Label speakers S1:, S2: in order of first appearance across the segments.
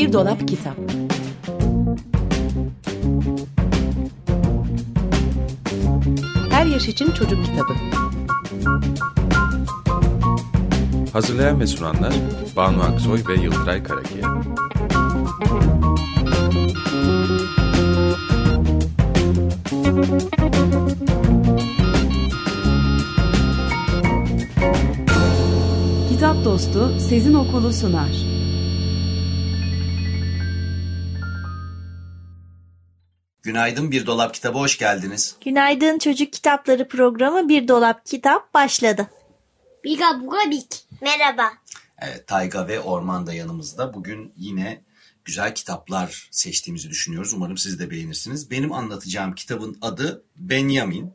S1: Bir Dolap Kitap Her Yaş için Çocuk Kitabı
S2: Hazırlayan ve sunanlar Banu Aksoy ve Yıldıray Karakiya.
S1: Kitap Dostu Sezin Okulu sunar.
S3: Günaydın Bir Dolap Kitabı hoş geldiniz.
S4: Günaydın Çocuk Kitapları programı Bir Dolap Kitap başladı.
S5: Biga buga bik. Merhaba.
S3: Evet, Tayga ve Orman da yanımızda. Bugün yine güzel kitaplar seçtiğimizi düşünüyoruz. Umarım siz de beğenirsiniz. Benim anlatacağım kitabın adı Benjamin.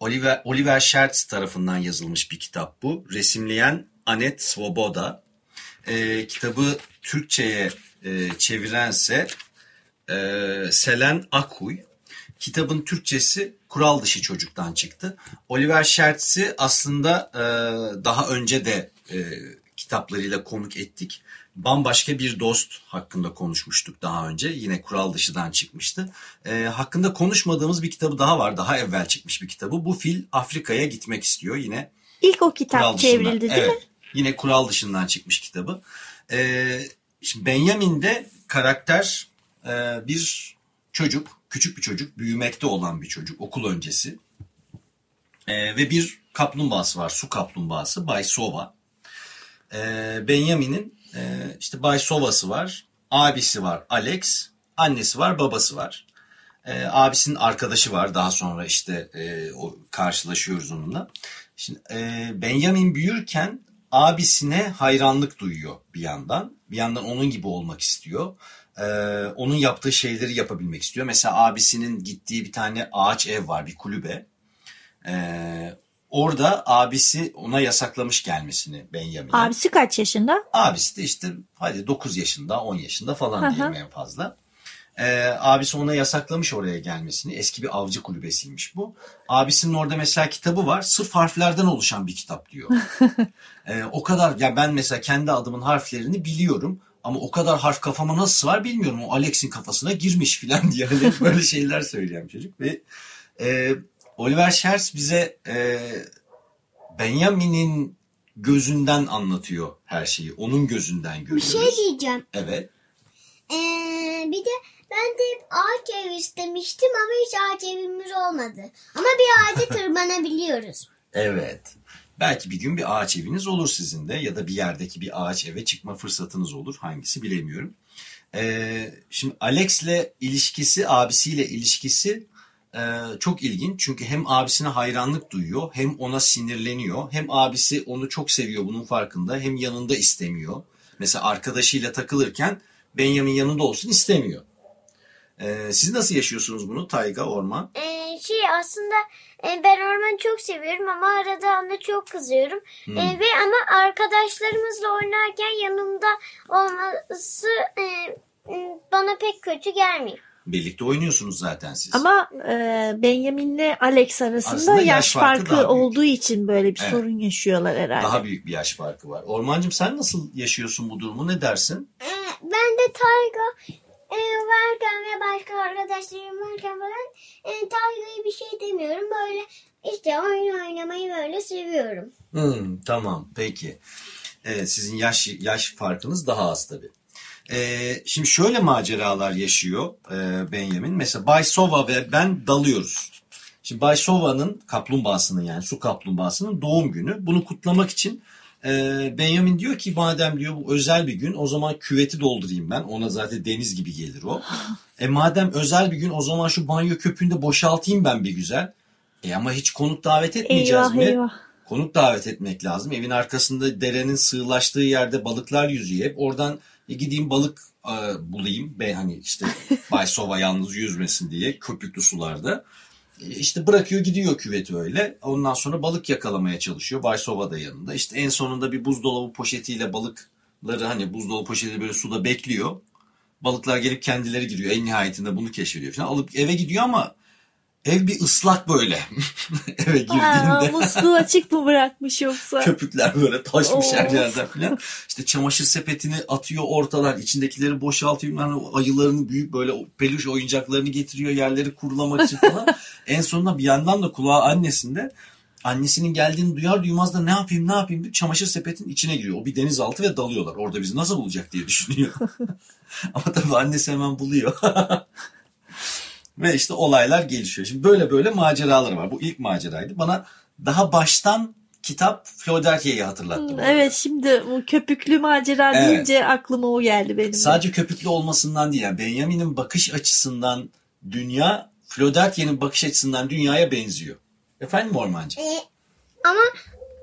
S3: Oliver, Oliver Schertz tarafından yazılmış bir kitap bu. Resimleyen Anet Svoboda. Ee, kitabı Türkçe'ye e, çevirense e, Selen Akuy. Kitabın Türkçesi Kural Dışı Çocuk'tan çıktı. Oliver Schertz'i aslında e, daha önce de e, kitaplarıyla konuk ettik. Bambaşka bir dost hakkında konuşmuştuk daha önce. Yine Kural Dışı'dan çıkmıştı. E, hakkında konuşmadığımız bir kitabı daha var. Daha evvel çıkmış bir kitabı. Bu fil Afrika'ya gitmek istiyor. Yine
S4: İlk o kitap
S3: Kural dışından.
S4: çevrildi değil
S3: evet,
S4: mi?
S3: Yine kural dışından çıkmış kitabı. Ee, şimdi Benjamin'de karakter e, bir çocuk, küçük bir çocuk, büyümekte olan bir çocuk, okul öncesi. Ee, ve bir kaplumbağası var, su kaplumbağası, Bay Sova. Ee, Benjamin'in e, işte Bay Sova'sı var, abisi var Alex, annesi var, babası var. Ee, abisinin arkadaşı var. Daha sonra işte e, o karşılaşıyoruz onunla. Şimdi e, Benjamin büyürken abisine hayranlık duyuyor bir yandan. Bir yandan onun gibi olmak istiyor. Ee, onun yaptığı şeyleri yapabilmek istiyor. Mesela abisinin gittiği bir tane ağaç ev var, bir kulübe. Ee, orada abisi ona yasaklamış gelmesini Benjamin'e.
S4: Abisi kaç yaşında?
S3: Abisi de işte hadi 9 yaşında 10 yaşında falan
S4: hı.
S3: diyelim en fazla. Ee, abisi ona yasaklamış oraya gelmesini. Eski bir avcı kulübesiymiş bu. Abisinin orada mesela kitabı var. Sırf harflerden oluşan bir kitap diyor. Ee, o kadar ya ben mesela kendi adımın harflerini biliyorum. Ama o kadar harf kafama nasıl var bilmiyorum. O Alex'in kafasına girmiş filan diye hani böyle şeyler söyleyen çocuk. Ve e, Oliver Scherz bize e, Benjamin'in gözünden anlatıyor her şeyi. Onun gözünden
S5: Bir
S3: görüyoruz.
S5: şey diyeceğim.
S3: Evet.
S5: Ee, bir de ben de hep ağaç ev istemiştim ama hiç ağaç evimiz olmadı. Ama bir ağaca tırmanabiliyoruz.
S3: Evet. Belki bir gün bir ağaç eviniz olur sizin de ya da bir yerdeki bir ağaç eve çıkma fırsatınız olur. Hangisi bilemiyorum. Ee, şimdi Alex'le ilişkisi, abisiyle ilişkisi e, çok ilginç. Çünkü hem abisine hayranlık duyuyor hem ona sinirleniyor. Hem abisi onu çok seviyor bunun farkında hem yanında istemiyor. Mesela arkadaşıyla takılırken Benjamin yanında olsun istemiyor. Ee, siz nasıl yaşıyorsunuz bunu Tayga, Orman?
S5: Ee, şey aslında ben ormanı çok seviyorum ama arada ona çok kızıyorum.
S3: Hmm.
S5: Ee, ve ama arkadaşlarımızla oynarken yanımda olması e, bana pek kötü gelmiyor.
S3: Birlikte oynuyorsunuz zaten siz.
S4: Ama e, Benjamin'le Alex arasında
S3: Aslında
S4: yaş,
S3: yaş farkı
S4: farkı,
S3: daha büyük.
S4: olduğu için böyle bir
S3: Evet.
S4: sorun yaşıyorlar herhalde.
S3: Daha büyük bir yaş farkı var. Ormancığım sen nasıl yaşıyorsun bu durumu? Ne dersin?
S5: Ben de Tayga e, varken ve başka arkadaşlarım varken falan e, Tayga'ya bir şey demiyorum. Böyle işte oyun oynamayı böyle seviyorum.
S3: Hmm, tamam peki. Evet, sizin yaş yaş farkınız daha az tabii. Ee, şimdi şöyle maceralar yaşıyor e, Benjamin. Mesela Bay Sova ve ben dalıyoruz. Şimdi Bay Sova'nın kaplumbağasının yani su kaplumbağasının doğum günü. Bunu kutlamak için Benjamin diyor ki madem diyor bu özel bir gün o zaman küveti doldurayım ben. Ona zaten deniz gibi gelir o. E madem özel bir gün o zaman şu banyo köpüğünü de boşaltayım ben bir güzel. E ama hiç konuk davet etmeyeceğiz
S4: eyvah
S3: mi?
S4: eyvah.
S3: Konuk davet etmek lazım. Evin arkasında derenin sığlaştığı yerde balıklar yüzüyor hep. Oradan e, gideyim balık e, bulayım. Ben hani işte Bay Sova yalnız yüzmesin diye köpüklü sularda. İşte bırakıyor gidiyor küveti öyle. Ondan sonra balık yakalamaya çalışıyor. Bay Sova da yanında. İşte en sonunda bir buzdolabı poşetiyle balıkları hani buzdolabı poşeti böyle suda bekliyor. Balıklar gelip kendileri giriyor. En nihayetinde bunu keşfediyor falan. Alıp eve gidiyor ama Ev bir ıslak böyle. Eve
S4: Aa,
S3: girdiğinde
S4: musluğu açık mı bırakmış yoksa?
S3: köpükler böyle taşmış her yerden falan. İşte çamaşır sepetini atıyor ortadan. içindekileri boşaltıyor. Yani ayılarını büyük böyle peluş oyuncaklarını getiriyor yerleri kurulamak için falan. en sonunda bir yandan da kulağı annesinde. Annesinin geldiğini duyar duymaz da ne yapayım ne yapayım deyip çamaşır sepetin içine giriyor. O bir denizaltı ve dalıyorlar. Orada bizi nasıl bulacak diye düşünüyor. Ama tabii annesi hemen buluyor. Ve işte olaylar gelişiyor. Şimdi böyle böyle maceraları var. Bu ilk maceraydı. Bana daha baştan kitap Floderke'yi hatırlattı.
S4: Hmm,
S3: bana.
S4: Evet şimdi bu köpüklü macera
S3: Evet.
S4: deyince aklıma o geldi benim. de.
S3: Sadece köpüklü olmasından değil. Yani Benjamin'in bakış açısından dünya, Floderke'nin bakış açısından dünyaya benziyor. Efendim Ormancı?
S5: E, ama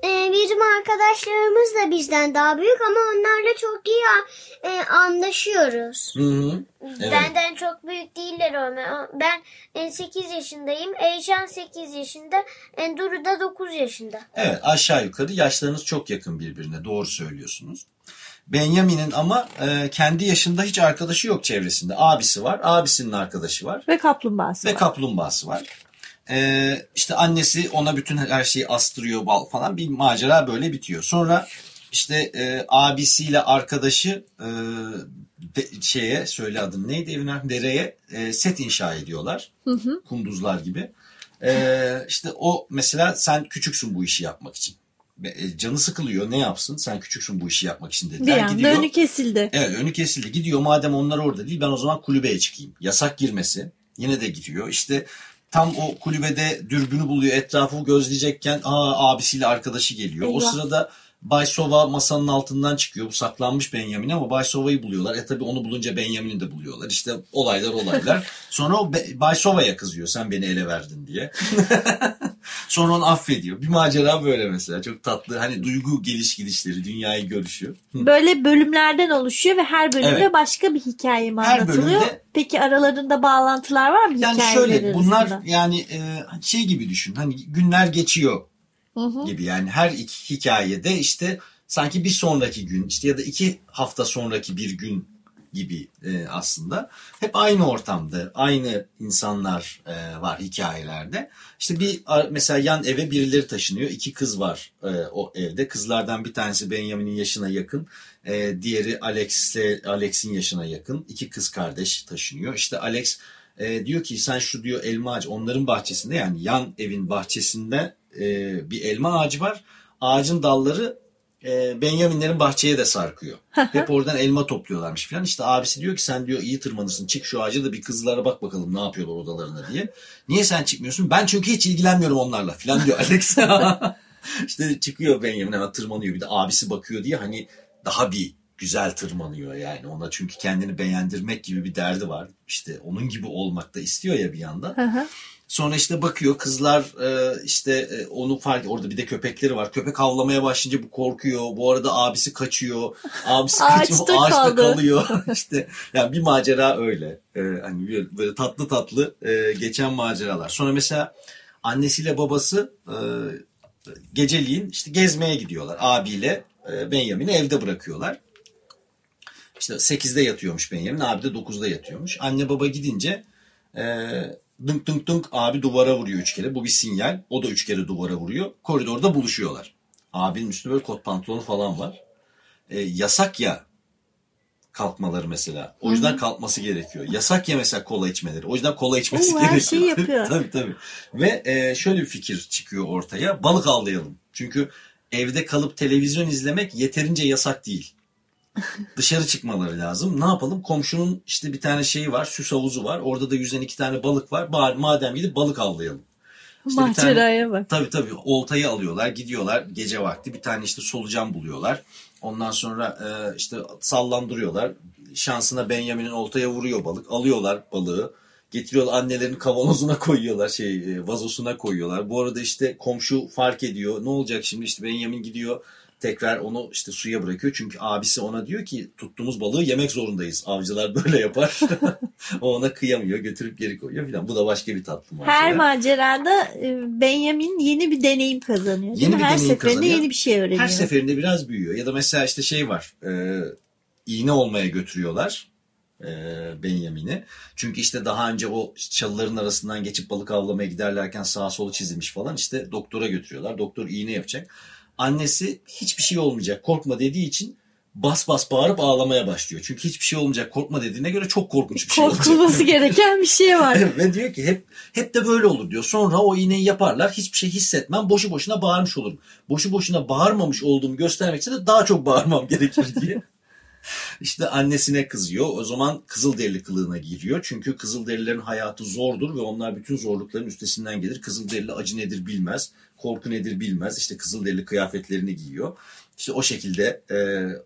S5: e, bizim arkadaşlarımız da bizden daha büyük ama onlarla çok iyi e, anlaşıyoruz.
S3: Hı hı. Evet.
S5: Benden çok büyük değiller ama ben e, 8 yaşındayım. Eyşan 8 yaşında. E, Duru da 9 yaşında.
S3: Evet aşağı yukarı yaşlarınız çok yakın birbirine. Doğru söylüyorsunuz. Benjamin'in ama e, kendi yaşında hiç arkadaşı yok çevresinde. Abisi var, abisinin arkadaşı var
S4: Ve kaplumbağası
S3: ve
S4: var.
S3: kaplumbağası var. E, işte annesi ona bütün her şeyi astırıyor bal falan bir macera böyle bitiyor. Sonra işte e, abisiyle arkadaşı e, de- şeye söyle adını neydi evin dereye e, set inşa ediyorlar.
S4: Hı hı.
S3: Kunduzlar gibi. E, işte o mesela sen küçüksün bu işi yapmak için. E, Canı sıkılıyor ne yapsın sen küçüksün bu işi yapmak için
S4: Bir
S3: dediler.
S4: anda
S3: Gidiyor.
S4: önü kesildi.
S3: Evet önü kesildi. Gidiyor madem onlar orada değil ben o zaman kulübeye çıkayım. Yasak girmesi. Yine de gidiyor. İşte tam o kulübede dürbünü buluyor etrafı gözleyecekken aa, abisiyle arkadaşı geliyor. O
S4: Eyvah.
S3: sırada Bay Sova masanın altından çıkıyor. Bu saklanmış Benjamin ama Bay Sova'yı buluyorlar. E tabi onu bulunca Benjamin'i de buluyorlar. İşte olaylar olaylar. Sonra o Bay Sova'ya kızıyor sen beni ele verdin diye. Sonra onu affediyor. Bir macera böyle mesela. Çok tatlı. Hani duygu geliş gidişleri, dünyayı görüşüyor.
S4: Böyle bölümlerden oluşuyor ve her bölümde
S3: Evet.
S4: başka bir hikaye mi
S3: Her
S4: anlatılıyor?
S3: bölümde-
S4: Peki aralarında bağlantılar var mı
S3: Yani şöyle bunlar yani e, şey gibi düşün. Hani günler geçiyor
S4: Hı hı.
S3: gibi yani her iki hikayede işte sanki bir sonraki gün işte ya da iki hafta sonraki bir gün gibi e, aslında. Hep aynı ortamda, aynı insanlar e, var hikayelerde. İşte bir mesela yan eve birileri taşınıyor. İki kız var e, o evde. Kızlardan bir tanesi Benjamin'in yaşına yakın. Diğeri Alex'le Alex'in yaşına yakın. İki kız kardeş taşınıyor. İşte Alex diyor ki sen şu diyor elma ağacı onların bahçesinde yani yan evin bahçesinde bir elma ağacı var. Ağacın dalları e, Benjaminlerin bahçeye de sarkıyor. Hep oradan elma topluyorlarmış falan. İşte abisi diyor ki sen diyor iyi tırmanırsın çık şu ağaca da bir kızlara bak bakalım ne yapıyorlar odalarına diye. Niye sen çıkmıyorsun? Ben çünkü hiç ilgilenmiyorum onlarla falan diyor Alex. işte çıkıyor Benjamin hemen tırmanıyor. Bir de abisi bakıyor diye hani daha bir güzel tırmanıyor yani ona çünkü kendini beğendirmek gibi bir derdi var. İşte onun gibi olmak da istiyor ya bir yandan. Sonra işte bakıyor kızlar e, işte e, onu fark orada bir de köpekleri var. Köpek havlamaya başlayınca bu korkuyor. Bu arada abisi kaçıyor. Abisi
S4: Ağaçta
S3: kaçıyor. Ağaçta
S4: kaldı.
S3: kalıyor. işte yani bir macera öyle. E, hani böyle, böyle tatlı tatlı e, geçen maceralar. Sonra mesela annesiyle babası e, geceliğin işte gezmeye gidiyorlar. Abiyle e, Benjamin'i evde bırakıyorlar. İşte 8'de yatıyormuş Benjamin. Abi de 9'da yatıyormuş. Anne baba gidince e, dınk dınk dınk abi duvara vuruyor üç kere. Bu bir sinyal. O da üç kere duvara vuruyor. Koridorda buluşuyorlar. Abinin üstünde böyle kot pantolonu falan var. E, yasak ya kalkmaları mesela. O yüzden kalkması gerekiyor. Yasak ya mesela kola içmeleri. O yüzden kola içmesi
S4: Oo, her
S3: gerekiyor.
S4: şeyi yapıyor.
S3: tabii tabii. Ve e, şöyle bir fikir çıkıyor ortaya. Balık avlayalım. Çünkü evde kalıp televizyon izlemek yeterince yasak değil. Dışarı çıkmaları lazım. Ne yapalım? Komşunun işte bir tane şeyi var, süs havuzu var. Orada da yüzen iki tane balık var. Bari madem gidip balık avlayalım. İşte
S4: Maceraya bak.
S3: Tabii tabii oltayı alıyorlar gidiyorlar gece vakti bir tane işte solucan buluyorlar. Ondan sonra e, işte sallandırıyorlar. Şansına Benjamin'in oltaya vuruyor balık. Alıyorlar balığı. Getiriyorlar annelerin kavanozuna koyuyorlar şey e, vazosuna koyuyorlar. Bu arada işte komşu fark ediyor. Ne olacak şimdi işte Benjamin gidiyor tekrar onu işte suya bırakıyor. Çünkü abisi ona diyor ki tuttuğumuz balığı yemek zorundayız. Avcılar böyle yapar. o ona kıyamıyor götürüp geri koyuyor filan. Bu da başka bir tatlı macera.
S4: Her macerada e, Benjamin yeni bir deneyim kazanıyor.
S3: Yeni bir
S4: Her
S3: deneyim
S4: seferinde
S3: kazanıyor.
S4: yeni bir şey öğreniyor.
S3: Her seferinde biraz büyüyor. Ya da mesela işte şey var. E, iğne olmaya götürüyorlar. e, Benjamin'i. Çünkü işte daha önce o çalıların arasından geçip balık avlamaya giderlerken sağa solu çizilmiş falan işte doktora götürüyorlar. Doktor iğne yapacak. Annesi hiçbir şey olmayacak korkma dediği için bas bas bağırıp ağlamaya başlıyor. Çünkü hiçbir şey olmayacak korkma dediğine göre çok korkunç bir şey olacak.
S4: Korkulması gereken bir şey var.
S3: Ve diyor ki hep hep de böyle olur diyor. Sonra o iğneyi yaparlar hiçbir şey hissetmem boşu boşuna bağırmış olurum. Boşu boşuna bağırmamış olduğumu göstermek için de daha çok bağırmam gerekir diye. İşte annesine kızıyor. O zaman Kızılderili kılığına giriyor. Çünkü Kızılderililerin hayatı zordur ve onlar bütün zorlukların üstesinden gelir. Kızılderili acı nedir bilmez, korku nedir bilmez. İşte Kızılderili kıyafetlerini giyiyor. İşte o şekilde e,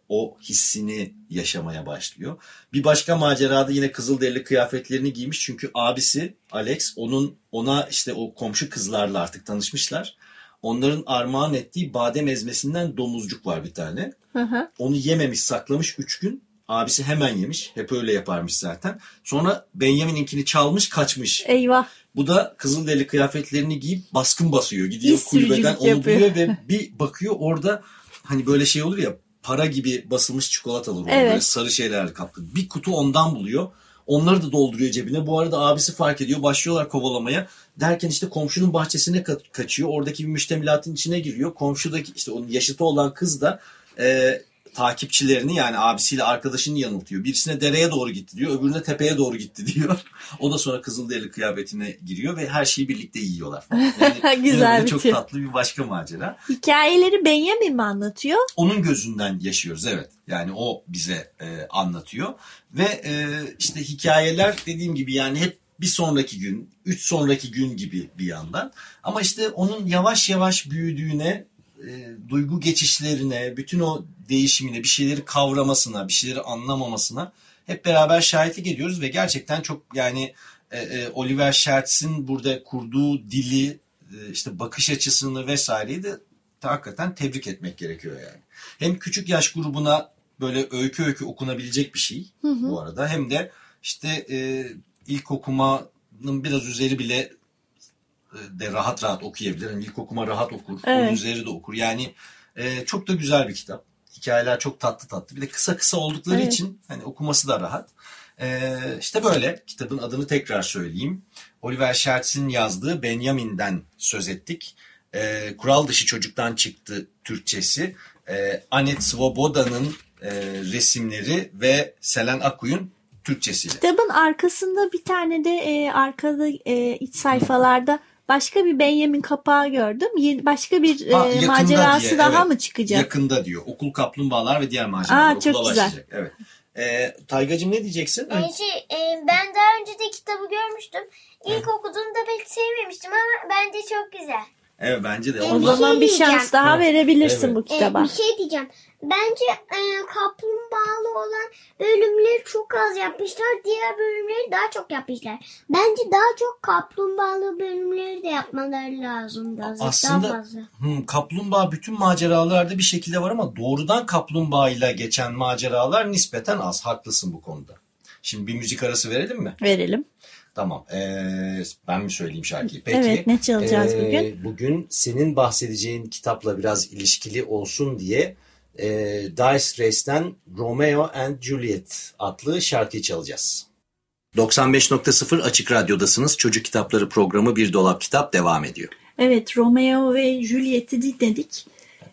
S3: o hissini yaşamaya başlıyor. Bir başka macerada yine Kızılderili kıyafetlerini giymiş. Çünkü abisi Alex onun ona işte o komşu kızlarla artık tanışmışlar. Onların armağan ettiği badem ezmesinden domuzcuk var bir tane.
S4: Hı hı.
S3: Onu yememiş saklamış 3 gün. Abisi hemen yemiş. Hep öyle yaparmış zaten. Sonra Benjamin'inkini çalmış kaçmış.
S4: Eyvah.
S3: Bu da Kızılderili kıyafetlerini giyip baskın basıyor. Gidiyor kulübeden onu
S4: yapıyor.
S3: buluyor ve bir bakıyor orada hani böyle şey olur ya para gibi basılmış çikolatalar olur.
S4: Evet.
S3: Böyle sarı şeylerle kaplı. Bir kutu ondan buluyor. Onları da dolduruyor cebine. Bu arada abisi fark ediyor. Başlıyorlar kovalamaya. Derken işte komşunun bahçesine ka- kaçıyor. Oradaki bir müştemilatın içine giriyor. Komşudaki işte onun yaşıtı olan kız da e, takipçilerini yani abisiyle arkadaşını yanıltıyor. Birisine dereye doğru gitti diyor. Öbürüne tepeye doğru gitti diyor. O da sonra Kızılderili kıyafetine giriyor ve her şeyi birlikte yiyorlar. Falan. Yani
S4: Güzel bir
S3: Çok
S4: tür.
S3: tatlı bir başka macera.
S4: Hikayeleri Benjamin mi anlatıyor?
S3: Onun gözünden yaşıyoruz evet. Yani o bize e, anlatıyor. Ve e, işte hikayeler dediğim gibi yani hep bir sonraki gün, üç sonraki gün gibi bir yandan. Ama işte onun yavaş yavaş büyüdüğüne, e, duygu geçişlerine, bütün o değişimine, bir şeyleri kavramasına, bir şeyleri anlamamasına hep beraber şahitlik ediyoruz ve gerçekten çok yani e, e, Oliver Schertz'in burada kurduğu dili, e, işte bakış açısını vesaireyi de hakikaten tebrik etmek gerekiyor yani. Hem küçük yaş grubuna böyle öykü öykü okunabilecek bir şey bu arada hem de işte e, ilk okumanın biraz üzeri bile de rahat rahat okuyabilir. Yani ilk okuma rahat okur.
S4: Evet.
S3: Onun üzeri de okur. Yani e, çok da güzel bir kitap. Hikayeler çok tatlı tatlı. Bir de kısa kısa oldukları
S4: Evet.
S3: için hani okuması da rahat. E, işte böyle kitabın adını tekrar söyleyeyim. Oliver Schertz'in yazdığı Benjamin'den söz ettik. E, Kural dışı çocuktan çıktı Türkçesi. E, Anet Svoboda'nın e, resimleri ve Selen Akuy'un Türkçesiyle.
S4: Kitabın arkasında bir tane de e, arkada e, iç sayfalarda başka bir Benjamin kapağı gördüm. Yeni, başka bir e,
S3: Ha, yakında
S4: macerası
S3: diye,
S4: daha
S3: evet.
S4: mı çıkacak?
S3: Yakında diyor. Okul kaplumbağalar ve diğer maceralar
S4: Aa, çok
S3: okula
S4: güzel.
S3: başlayacak. Evet. E, Taygacığım ne diyeceksin?
S5: Ee, şey, e, ben daha önce de kitabı görmüştüm. İlk okuduğumda pek sevmemiştim ama bence çok güzel.
S3: Evet bence de.
S5: O
S4: O zaman bir
S5: diyeceğim.
S4: şans daha
S3: Evet.
S4: verebilirsin
S3: Evet.
S4: bu kitaba.
S5: bir şey diyeceğim. Bence e, çok az yapmışlar. Diğer bölümleri daha çok yapmışlar. Bence daha çok kaplumbağalı bölümleri de yapmaları lazımdı. Azıcık
S3: Aslında-
S5: daha fazla.
S3: Hmm, kaplumbağa bütün maceralarda bir şekilde var ama doğrudan kaplumbağayla geçen maceralar nispeten az. Haklısın bu konuda. Şimdi bir müzik arası verelim mi?
S4: Verelim.
S3: Tamam. Ee, ben mi söyleyeyim şarkıyı? Peki.
S4: Evet ne çalacağız
S3: Ee,
S4: bugün?
S3: Bugün senin bahsedeceğin kitapla biraz ilişkili olsun diye e, Dice Race'den Romeo and Juliet adlı şarkıyı çalacağız. 95.0 Açık Radyo'dasınız. Çocuk Kitapları programı Bir Dolap Kitap devam ediyor.
S4: Evet Romeo ve Juliet'i dinledik.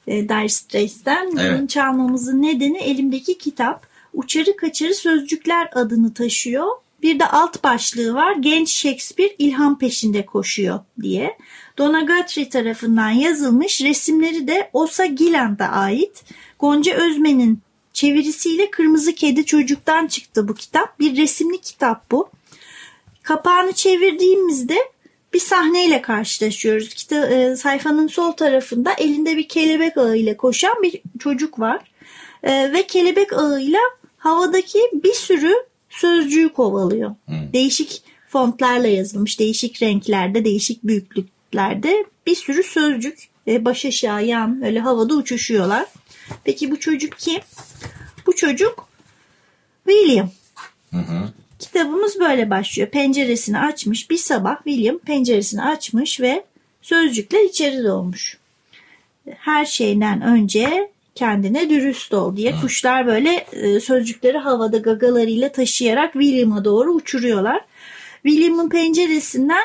S4: E, Dire Straits'ten. Bunun
S3: Evet.
S4: çalmamızın nedeni elimdeki kitap. Uçarı Kaçarı Sözcükler adını taşıyor. Bir de alt başlığı var. Genç Shakespeare ilham peşinde koşuyor diye. Donna Guthrie tarafından yazılmış. Resimleri de Osa Gilland'a ait. Gonca Özmen'in çevirisiyle Kırmızı Kedi Çocuk'tan çıktı bu kitap. Bir resimli kitap bu. Kapağını çevirdiğimizde bir sahneyle karşılaşıyoruz. Kita, e, sayfanın sol tarafında elinde bir kelebek ağıyla koşan bir çocuk var. E, ve kelebek ağıyla havadaki bir sürü sözcüğü kovalıyor. Değişik fontlarla yazılmış, değişik renklerde, değişik büyüklüklerde bir sürü sözcük e, baş aşağı yan öyle havada uçuşuyorlar. Peki bu çocuk kim? Bu çocuk William. Kitabımız böyle başlıyor. Penceresini açmış. Bir sabah William penceresini açmış ve sözcükler içeri dolmuş. Her şeyden önce kendine dürüst ol diye kuşlar böyle e, sözcükleri havada gagalarıyla taşıyarak William'a doğru uçuruyorlar. William'ın penceresinden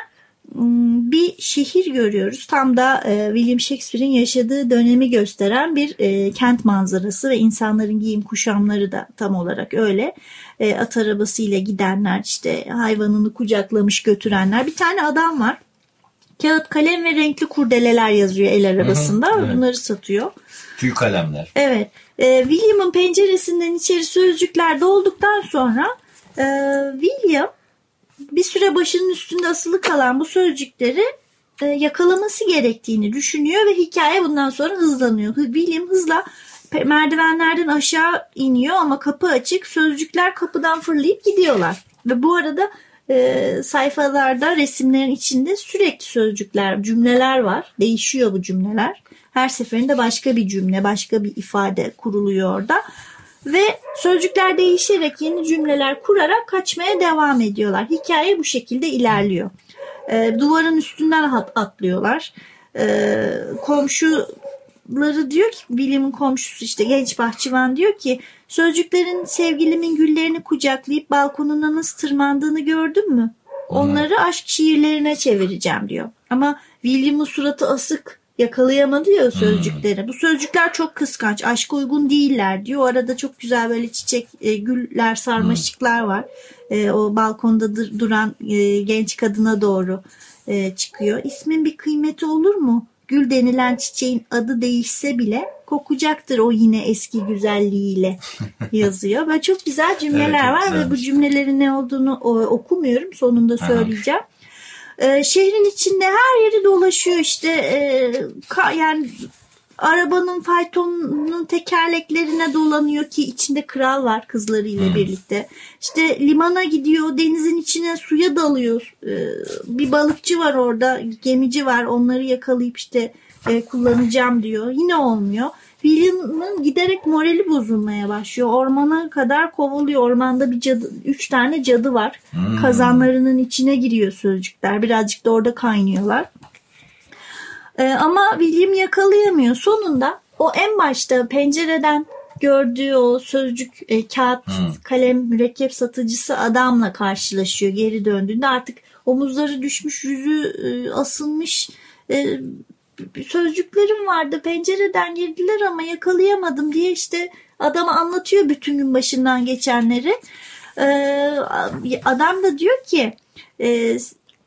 S4: bir şehir görüyoruz. Tam da e, William Shakespeare'in yaşadığı dönemi gösteren bir e, kent manzarası ve insanların giyim kuşamları da tam olarak öyle. E, at arabasıyla gidenler işte hayvanını kucaklamış götürenler. Bir tane adam var. Kağıt kalem ve renkli kurdeleler yazıyor el arabasında.
S3: evet.
S4: Bunları satıyor.
S3: Tüy kalemler.
S4: Evet. William'ın penceresinden içeri sözcükler dolduktan sonra William bir süre başının üstünde asılı kalan bu sözcükleri e, yakalaması gerektiğini düşünüyor ve hikaye bundan sonra hızlanıyor. Hı- William hızla merdivenlerden aşağı iniyor ama kapı açık. Sözcükler kapıdan fırlayıp gidiyorlar. Ve bu arada e, sayfalarda resimlerin içinde sürekli sözcükler, cümleler var. Değişiyor bu cümleler. Her seferinde başka bir cümle, başka bir ifade kuruluyor orada. Ve sözcükler değişerek yeni cümleler kurarak kaçmaya devam ediyorlar. Hikaye bu şekilde ilerliyor. E, duvarın üstünden atlıyorlar. E, komşuları diyor ki William'ın komşusu işte genç bahçıvan diyor ki sözcüklerin sevgilimin güllerini kucaklayıp balkonuna nasıl tırmandığını gördün mü? Onları aşk şiirlerine çevireceğim diyor. Ama William'ın suratı asık yakalayamadı ya o sözcükleri. Bu sözcükler çok kıskanç, aşka uygun değiller diyor. O arada çok güzel böyle çiçek, e, güller, sarmaşıklar var. E, o balkonda dur- duran e, genç kadına doğru e, çıkıyor. İsmin bir kıymeti olur mu? Gül denilen çiçeğin adı değişse bile kokacaktır o yine eski güzelliğiyle yazıyor. Böyle çok güzel cümleler
S3: Evet,
S4: var ve bu cümlelerin ne olduğunu okumuyorum. Sonunda söyleyeceğim. Ee, şehrin içinde her yeri dolaşıyor işte e, ka- yani arabanın faytonunun tekerleklerine dolanıyor ki içinde kral var kızlarıyla birlikte. İşte limana gidiyor denizin içine suya dalıyor. Ee, bir balıkçı var orada gemici var onları yakalayıp işte e, kullanacağım diyor. Yine olmuyor. William'ın giderek morali bozulmaya başlıyor. Ormana kadar kovalıyor. Ormanda bir cadı, üç tane cadı var. Kazanlarının içine giriyor sözcükler. Birazcık da orada kaynıyorlar. Ee, ama William yakalayamıyor. Sonunda o en başta pencereden gördüğü o sözcük, e, kağıt, kalem, mürekkep satıcısı adamla karşılaşıyor geri döndüğünde. Artık omuzları düşmüş, yüzü e, asılmış. E, sözcüklerim vardı pencereden girdiler ama yakalayamadım diye işte adama anlatıyor bütün gün başından geçenleri. Ee, adam da diyor ki e,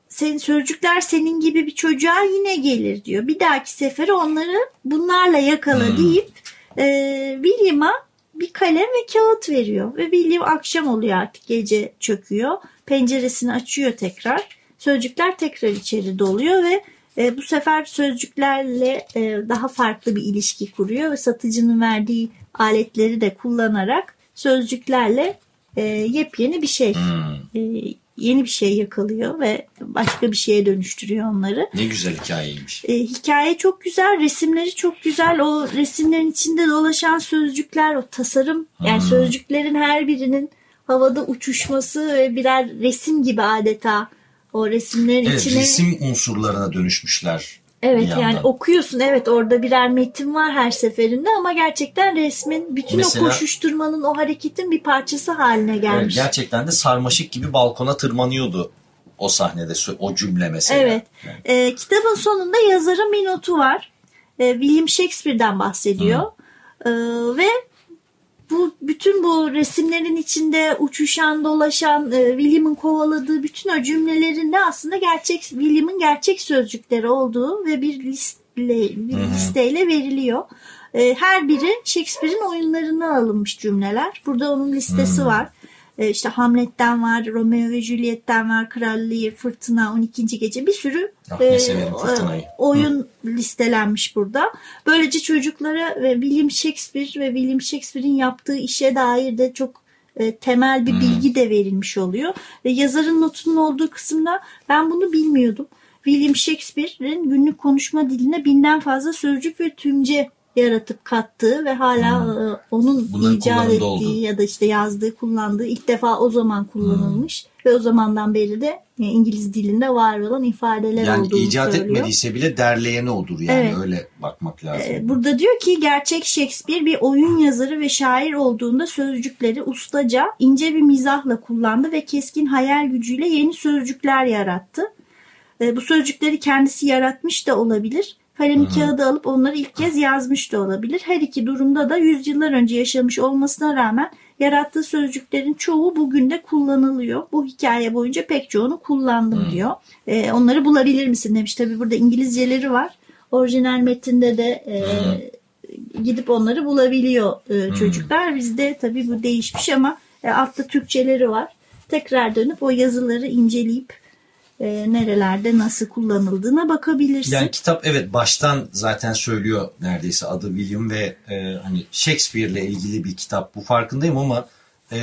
S4: senin sözcükler senin gibi bir çocuğa yine gelir diyor. Bir dahaki sefere onları bunlarla yakala deyip e, William'a bir kalem ve kağıt veriyor. Ve William akşam oluyor artık gece çöküyor. Penceresini açıyor tekrar. Sözcükler tekrar içeri doluyor ve e, bu sefer sözcüklerle e, daha farklı bir ilişki kuruyor ve satıcının verdiği aletleri de kullanarak sözcüklerle e, yepyeni bir şey e, yeni bir şey yakalıyor ve başka bir şeye dönüştürüyor onları.
S3: Ne güzel hikayeymiş.
S4: E, hikaye çok güzel, resimleri çok güzel. O resimlerin içinde dolaşan sözcükler, o tasarım yani sözcüklerin her birinin havada uçuşması ve birer resim gibi adeta o resimlerin
S3: Evet,
S4: içine
S3: resim unsurlarına dönüşmüşler.
S4: Evet yani okuyorsun evet orada birer metin var her seferinde ama gerçekten resmin bütün
S3: Mesela-
S4: o koşuşturmanın o hareketin bir parçası haline
S3: Evet,
S4: gelmiş.
S3: gerçekten de sarmaşık gibi balkona tırmanıyordu o sahnede o cümle mesela.
S4: Evet. Ee, kitabın sonunda yazarın bir notu var. Ee, William Shakespeare'den bahsediyor. Ee, ve bu bütün bu resimlerin içinde uçuşan, dolaşan, e, William'ın kovaladığı bütün o cümlelerinde aslında gerçek William'ın gerçek sözcükleri olduğu ve bir listle, bir listeyle veriliyor. Ee, her biri Shakespeare'in oyunlarına alınmış cümleler. Burada onun listesi var. Ee, işte Hamlet'ten var, Romeo ve Juliet'ten var, Kral Lear, Fırtına, 12. Gece bir sürü
S3: Ah,
S4: e, e, oyun listelenmiş burada. Böylece çocuklara ve William Shakespeare ve William Shakespeare'in yaptığı işe dair de çok e, temel bir bilgi de verilmiş oluyor. Ve yazarın notunun olduğu kısımda ben bunu bilmiyordum. William Shakespeare'in günlük konuşma diline binden fazla sözcük ve tümce yaratıp kattığı ve hala e, onun
S3: Bunların
S4: icat ettiği
S3: olduğu.
S4: ya da işte yazdığı, kullandığı ilk defa o zaman kullanılmış ve o zamandan beri de e, İngiliz dilinde var olan ifadeler
S3: Yani
S4: olduğunu
S3: icat
S4: söylüyor.
S3: etmediyse bile derleyeni odur yani
S4: Evet.
S3: öyle bakmak lazım.
S4: Ee, Burada diyor ki gerçek Shakespeare bir oyun yazarı ve şair olduğunda sözcükleri ustaca, ince bir mizahla kullandı ve keskin hayal gücüyle yeni sözcükler yarattı. Ee, Bu sözcükleri kendisi yaratmış da olabilir. Kalemi kağıda alıp onları ilk kez yazmış da olabilir. Her iki durumda da yüzyıllar önce yaşamış olmasına rağmen yarattığı sözcüklerin çoğu bugün de kullanılıyor. Bu hikaye boyunca pek çoğunu kullandım diyor. Ee, onları bulabilir misin demiş. Tabi burada İngilizceleri var. Orijinal metinde de e, gidip onları bulabiliyor e, çocuklar. Bizde tabii bu değişmiş ama e, altta Türkçeleri var. Tekrar dönüp o yazıları inceleyip e, nerelerde nasıl kullanıldığına bakabilirsin.
S3: Yani kitap evet baştan zaten söylüyor neredeyse adı William ve e, hani Shakespeare'le ilgili bir kitap bu farkındayım ama e,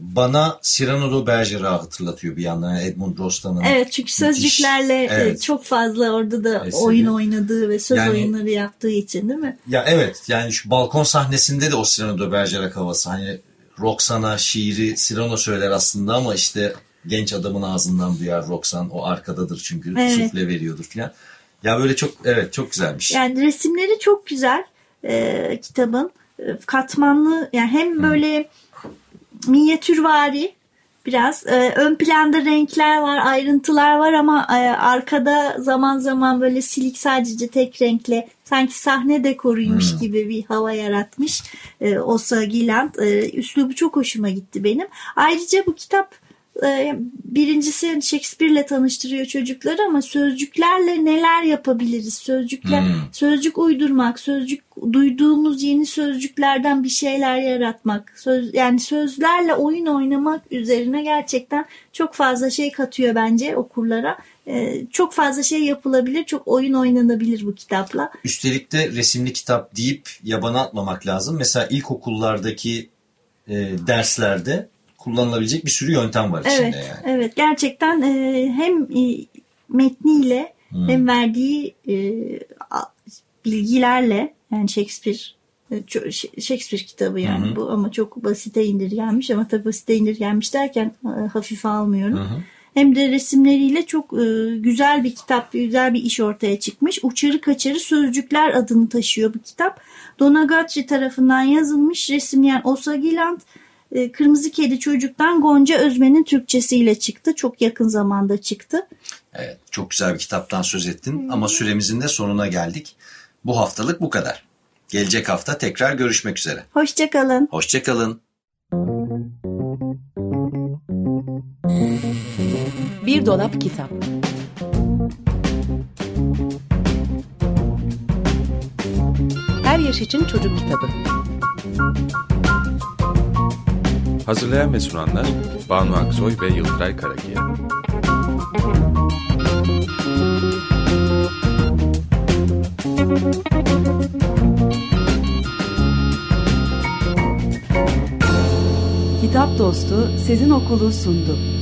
S3: bana Cyrano de Bergerac hatırlatıyor bir yandan yani Edmund Rostand'ın.
S4: Evet çünkü sözcüklerle e,
S3: Evet.
S4: çok fazla orada da
S3: Eseri.
S4: oyun oynadığı ve söz
S3: Yani-
S4: oyunları yaptığı için değil mi?
S3: Ya evet yani şu balkon sahnesinde de o Cyrano de Bergerac havası hani Roxana şiiri Cyrano söyler aslında ama işte genç adamın ağzından duyar Roxan o arkadadır çünkü
S4: Evet.
S3: sufle veriyordur falan. Ya böyle çok evet çok güzelmiş.
S4: Yani resimleri çok güzel e, kitabın. E, katmanlı yani hem böyle minyatürvari biraz e, ön planda renkler var, ayrıntılar var ama e, arkada zaman zaman böyle silik sadece tek renkle sanki sahne dekoruymuş
S3: Hmm.
S4: gibi bir hava yaratmış. E, Osa Gilland. E, üslubu çok hoşuma gitti benim. Ayrıca bu kitap birincisi hani Shakespeare'le tanıştırıyor çocukları ama sözcüklerle neler yapabiliriz? Sözcükler,
S3: Hmm.
S4: sözcük uydurmak, sözcük duyduğumuz yeni sözcüklerden bir şeyler yaratmak, söz yani sözlerle oyun oynamak üzerine gerçekten çok fazla şey katıyor bence okurlara. E, çok fazla şey yapılabilir, çok oyun oynanabilir bu kitapla.
S3: Üstelik de resimli kitap deyip yabana atmamak lazım. Mesela ilkokullardaki e, derslerde kullanılabilecek bir sürü yöntem var içinde
S4: Evet,
S3: yani.
S4: evet gerçekten e, hem e, metniyle
S3: Hmm.
S4: hem verdiği e, bilgilerle yani Shakespeare e, Shakespeare kitabı yani
S3: Hı hı.
S4: bu ama çok basite indirgenmiş ama tabii basite indirgenmiş derken e, hafife almıyorum.
S3: Hı hı.
S4: Hem de resimleriyle çok e, güzel bir kitap, güzel bir iş ortaya çıkmış. Uçarı Kaçarı Sözcükler adını taşıyor bu kitap. Donagatri tarafından yazılmış, resimleyen Osa Giland, e, Kırmızı Kedi Çocuk'tan Gonca Özmen'in Türkçesiyle çıktı. Çok yakın zamanda çıktı.
S3: Evet, çok güzel bir kitaptan söz ettin ama süremizin de sonuna geldik. Bu haftalık bu kadar. Gelecek hafta tekrar görüşmek üzere.
S4: Hoşçakalın.
S3: Hoşçakalın.
S1: Bir dolap kitap. Her yaş için çocuk kitabı.
S2: Hazırlayan ve sunanlar Banu Aksoy ve Yıldıray Karakiya.
S6: Kitap Dostu Sezin Okulu sundu.